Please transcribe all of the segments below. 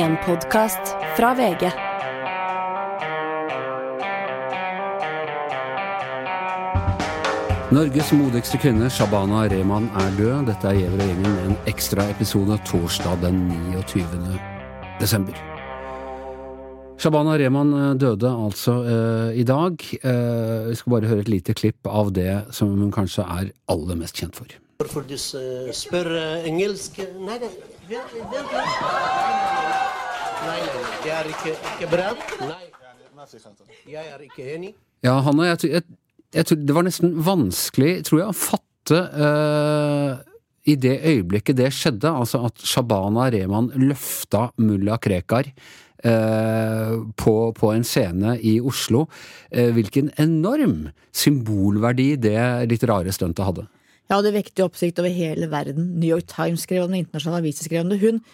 En podkast fra VG. Norges modigste kvinne, Shabana Rehman, er død. Dette er Gjever og gjengen med en ekstra episode torsdag den 29. desember. Shabana Rehman eh, døde altså uh, i dag. Uh, vi skal bare høre et lite klipp av det som hun kanskje er aller mest kjent for. Hvorfor du spør engelsk Nei, nei, vent litt. Ja, Hanna, jeg, jeg, jeg tror det var nesten vanskelig, tror jeg, å fatte eh, i det øyeblikket det skjedde, altså at Shabana Rehman løfta mulla Krekar eh, på, på en scene i Oslo, eh, hvilken enorm symbolverdi det litt rare stuntet hadde. Ja, det vekte oppsikt over hele verden. New York Times skrev om det, internasjonale aviser skrev om det. Hun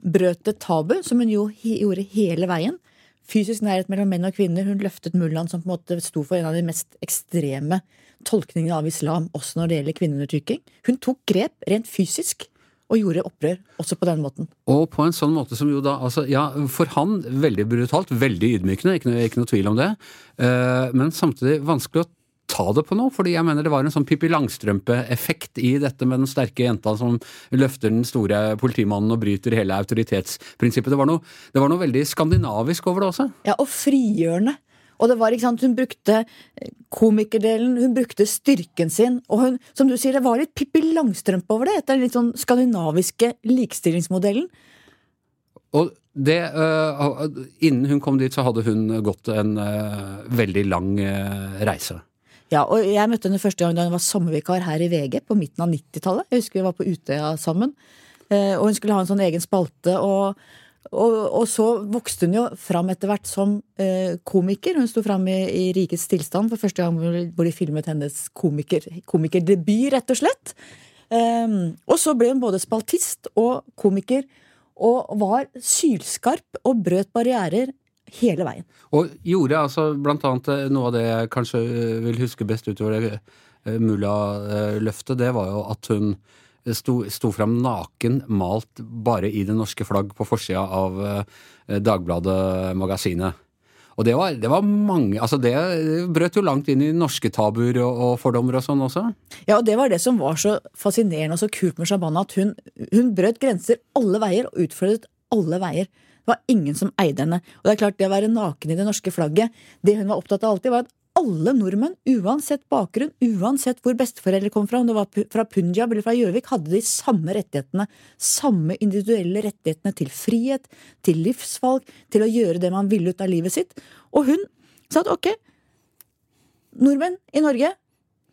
brøt et tabu, som hun jo gjorde hele veien. Fysisk nærhet mellom menn og kvinner. Hun løftet mullaen, som på en måte sto for en av de mest ekstreme tolkningene av islam, også når det gjelder kvinneundertrykking. Hun tok grep rent fysisk, og gjorde opprør også på den måten. Og på en sånn måte som jo da altså, Ja, for han veldig brutalt, veldig ydmykende, ikke noe, ikke noe tvil om det. Uh, men samtidig vanskelig å ta det på noe, fordi jeg mener det var en sånn Pippi Langstrømpe-effekt i dette med den sterke jenta som løfter den store politimannen og bryter hele autoritetsprinsippet. Det var noe, det var noe veldig skandinavisk over det også. Ja, og frigjørende. Og det var, ikke sant, Hun brukte eh, komikerdelen, hun brukte styrken sin. Og hun, som du sier, det var litt Pippi Langstrømpe over det, etter den litt sånn skandinaviske likestillingsmodellen. Og det, uh, innen hun kom dit, så hadde hun gått en uh, veldig lang uh, reise. Ja, og Jeg møtte henne første gang da hun var sommervikar her i VG på midten av 90-tallet. Jeg husker vi var på Utøya sammen. Eh, og hun skulle ha en sånn egen spalte. Og, og, og så vokste hun jo fram etter hvert som eh, komiker. Hun sto fram i, i Rikets tilstand for første gang hvor de filmet hennes komiker, komikerdebut, rett og slett. Um, og så ble hun både spaltist og komiker, og var sylskarp og brøt barrierer hele veien. Og gjorde altså blant annet eh, noe av det jeg kanskje øh, vil huske best utover det øh, mulla-løftet, det var jo at hun sto, sto fram naken, malt bare i det norske flagg på forsida av øh, Dagbladet-magasinet. Og det var, det var mange Altså, det brøt jo langt inn i norske tabuer og, og fordommer og sånn også. Ja, og det var det som var så fascinerende og så kult med Shabana, at hun, hun brøt grenser alle veier og utfordret alle veier. Det var ingen som eide henne. Og det er klart, det å være naken i det norske flagget, det hun var opptatt av alltid, var at alle nordmenn, uansett bakgrunn, uansett hvor besteforeldre kom fra, om det var fra Punjab eller fra Gjøvik, hadde de samme rettighetene. Samme individuelle rettighetene til frihet, til livsvalg, til å gjøre det man ville ut av livet sitt. Og hun sa at ok, nordmenn i Norge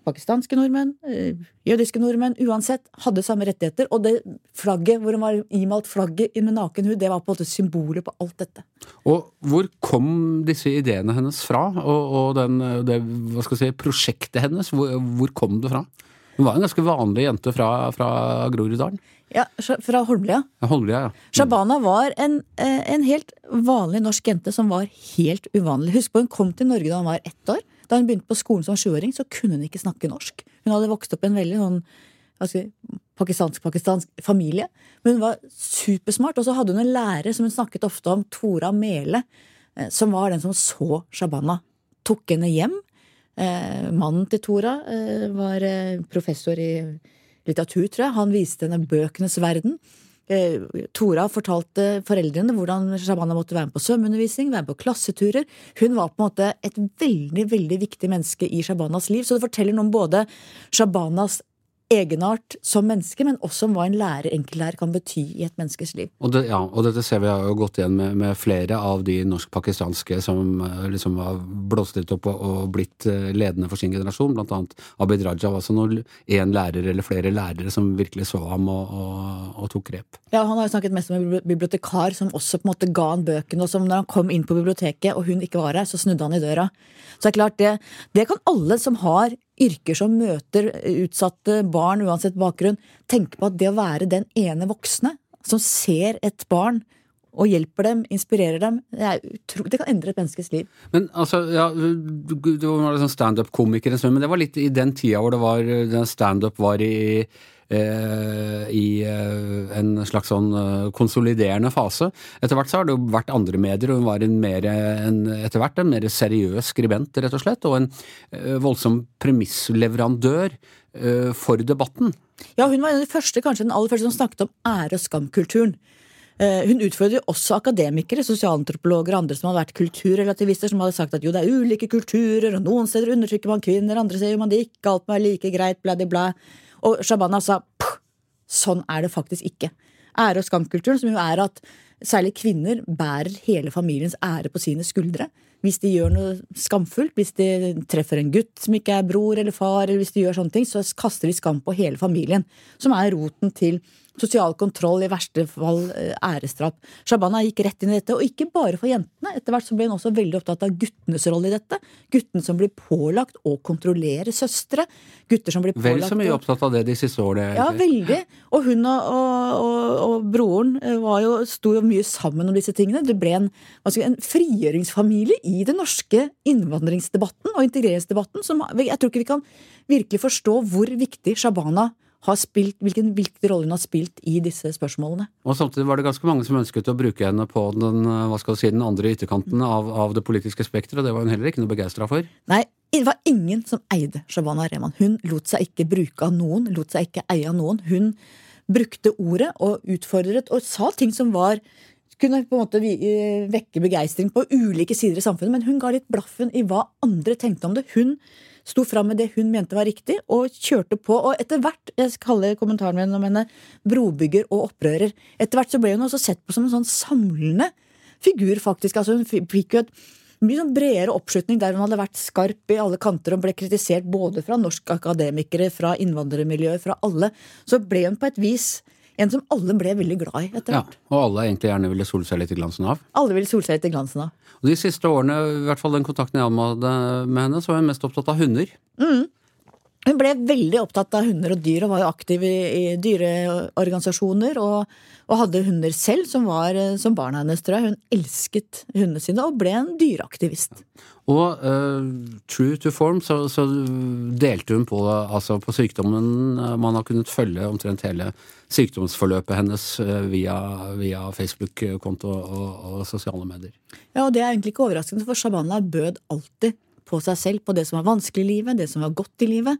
pakistanske nordmenn, eh, jødiske nordmenn, uansett, hadde samme rettigheter. Og det flagget hvor hun var imalt flagget med naken hud, det var på en måte symbolet på alt dette. Og hvor kom disse ideene hennes fra? Og, og den, det hva skal jeg si, prosjektet hennes, hvor, hvor kom det fra? Hun var en ganske vanlig jente fra, fra Groruddalen. Ja, Fra Holmlia. Ja, Holmlia, ja. Shabana var en, eh, en helt vanlig norsk jente som var helt uvanlig. Husk på, hun kom til Norge da hun var ett år. Da hun begynte på skolen som sjuåring, så kunne hun ikke snakke norsk. Hun hadde vokst opp i en veldig sånn pakistansk-pakistansk familie. Men hun var supersmart. Og så hadde hun en lærer som hun snakket ofte om, Tora Mele, eh, som var den som så Shabana. Tok henne hjem. Eh, mannen til Tora eh, var professor i litteratur, tror jeg. Han viste henne bøkenes verden. Eh, Tora fortalte foreldrene hvordan Shabana måtte være med på svømmeundervisning, være med på klasseturer. Hun var på en måte et veldig veldig viktig menneske i Shabanas liv. Så det forteller noe om både Shabanas egenart som menneske, men også om hva en lærer, enkeltlærer kan bety i et menneskes liv. Og, det, ja, og dette ser vi har jo gått igjen med, med flere av de norsk-pakistanske som eh, liksom har blåst litt opp og, og blitt eh, ledende for sin generasjon, blant annet Abid Raja. Altså én lærer eller flere lærere som virkelig så ham og, og, og tok grep. Ja, Han har jo snakket mest om en bibliotekar som også på en måte ga han bøkene, og som når han kom inn på biblioteket og hun ikke var her, så snudde han i døra. Så det er klart, det, det kan alle som har yrker som møter utsatte barn, uansett bakgrunn, tenke på at det å være den ene voksne som ser et barn og hjelper dem, inspirerer dem, det, det kan endre et menneskes liv. Men altså, ja, du, du var sånn standup-komiker en stund, men det var litt i den tida hvor det var standup var i eh, i eh, en slags sånn eh, konsoliderende fase. Etter hvert så har det jo vært andre medier, og hun var en mer, en, etter hvert en mer seriøs skribent, rett og slett, og en eh, voldsom premissleverandør eh, for debatten. Ja, hun var en av de første, kanskje den aller første som snakket om ære- og skamkulturen. Eh, Hun utfordrer også akademikere, sosialantropologer og andre som hadde vært kulturrelativister, som hadde sagt at jo, det er ulike kulturer, og noen steder undertrykker man kvinner, andre steder gjør man det ikke, alt må være like greit, bla, bla, bla. Og Shabana sa sånn er det faktisk ikke. Ære- og skamkulturen, som jo er at særlig kvinner bærer hele familiens ære på sine skuldre. Hvis de gjør noe skamfullt, hvis de treffer en gutt som ikke er bror eller far, eller hvis de gjør sånne ting, så kaster de skam på hele familien. Som er roten til sosial kontroll, i verste fall eh, æresdrap. Shabana gikk rett inn i dette, og ikke bare for jentene. Etter hvert så ble hun også veldig opptatt av guttenes rolle i dette. Guttene som blir pålagt å kontrollere søstre. Gutter som blir Vel pålagt så mye opptatt av det de siste årene. ja, veldig. Og hun og, og, og, og broren eh, var jo, sto jo mye sammen om disse tingene. Det ble en, altså en frigjøringsfamilie i den norske innvandringsdebatten og integreringsdebatten. Som, jeg tror ikke vi kan virkelig forstå hvor viktig Shabana har spilt, hvilken hvilken rolle hun har spilt i disse spørsmålene. Og samtidig var det ganske mange som ønsket å bruke henne på den, eh, hva skal du si, den andre ytterkanten av, av det politiske spekteret, og det var hun heller ikke noe begeistra for. Nei, det var ingen som eide Shabana Rehman. Hun lot seg ikke bruke av noen, lot seg ikke eie av noen. Hun brukte ordet og utfordret og sa ting som var kunne på en måte eh, vekke begeistring på ulike sider i samfunnet, men hun ga litt blaffen i hva andre tenkte om det. Hun sto fram med det hun mente var riktig, og kjørte på. Og etter hvert, jeg kaller kommentaren min om henne brobygger og opprører, etter hvert så ble hun også sett på som en sånn samlende figur, faktisk. Altså hun fikk jo et mye sånn bredere oppslutning der hun hadde vært skarp i alle kanter og ble kritisert både fra norske akademikere, fra innvandrermiljøer, fra alle. Så ble hun på et vis en som alle ble veldig glad i etter Ja, og alle egentlig gjerne ville sole seg litt i glansen av. Alle ville sole seg litt i glansen av. Og de siste årene, i hvert fall den kontakten jeg hadde med henne, så var hun mest opptatt av hunder. Hun ble veldig opptatt av hunder og dyr og var jo aktiv i, i dyreorganisasjoner. Og, og hadde hunder selv, som var eh, som barna hennes, tror jeg. Hun elsket hundene sine og ble en dyreaktivist. Og uh, true to form så, så delte hun på, altså på sykdommen. eh, Man har kunnet følge omtrent hele sykdomsforløpet hennes via, via Facebook-konto og, og sosiale medier. Ja, og det er egentlig ikke overraskende, for Shabana bød alltid på seg selv, på det som var vanskelig i livet, det som var godt i livet.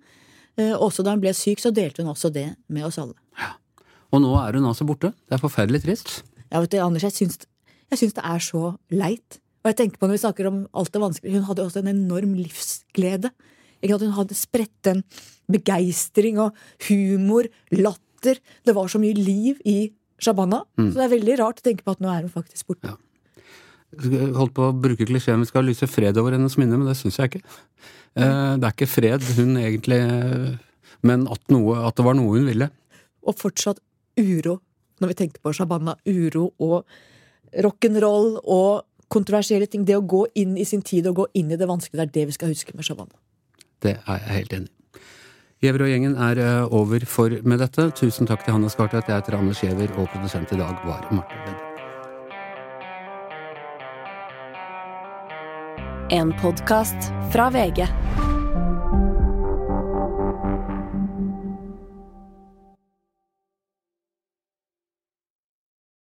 Eh, Også da hun ble syk, så delte hun også det med oss alle. Ja. Og nå er hun altså borte. Det er forferdelig trist. Ja, vet du, Anders, jeg syns, jeg syns det er så leit. Og jeg tenker på når vi snakker om alt det vanskelige, hun hadde også en enorm livsglede. Ikke at Hun hadde spredt en begeistring og humor, latter. Det var så mye liv i Shabana. Så det er veldig rart å tenke på at nå er hun faktisk borte. Ja. Holdt på å bruke klisjeen vi skal lyse fred over hennes minne, men det syns jeg ikke. Eh, Det er ikke fred hun egentlig Men at, noe, at det var noe hun ville. Og fortsatt uro, når vi tenker på Shabana. Uro og rock'n'roll og kontroversielle ting. Det å gå inn i sin tid og gå inn i det vanskelige, det er det vi skal huske med Shabana. Det er jeg helt enig i. Og gjengen er eh, over for med dette. Tusen takk til Hanne Skartvedt. Jeg heter Anders Giæver, og produsent i dag var Marte Vedde. En podkast fra VG.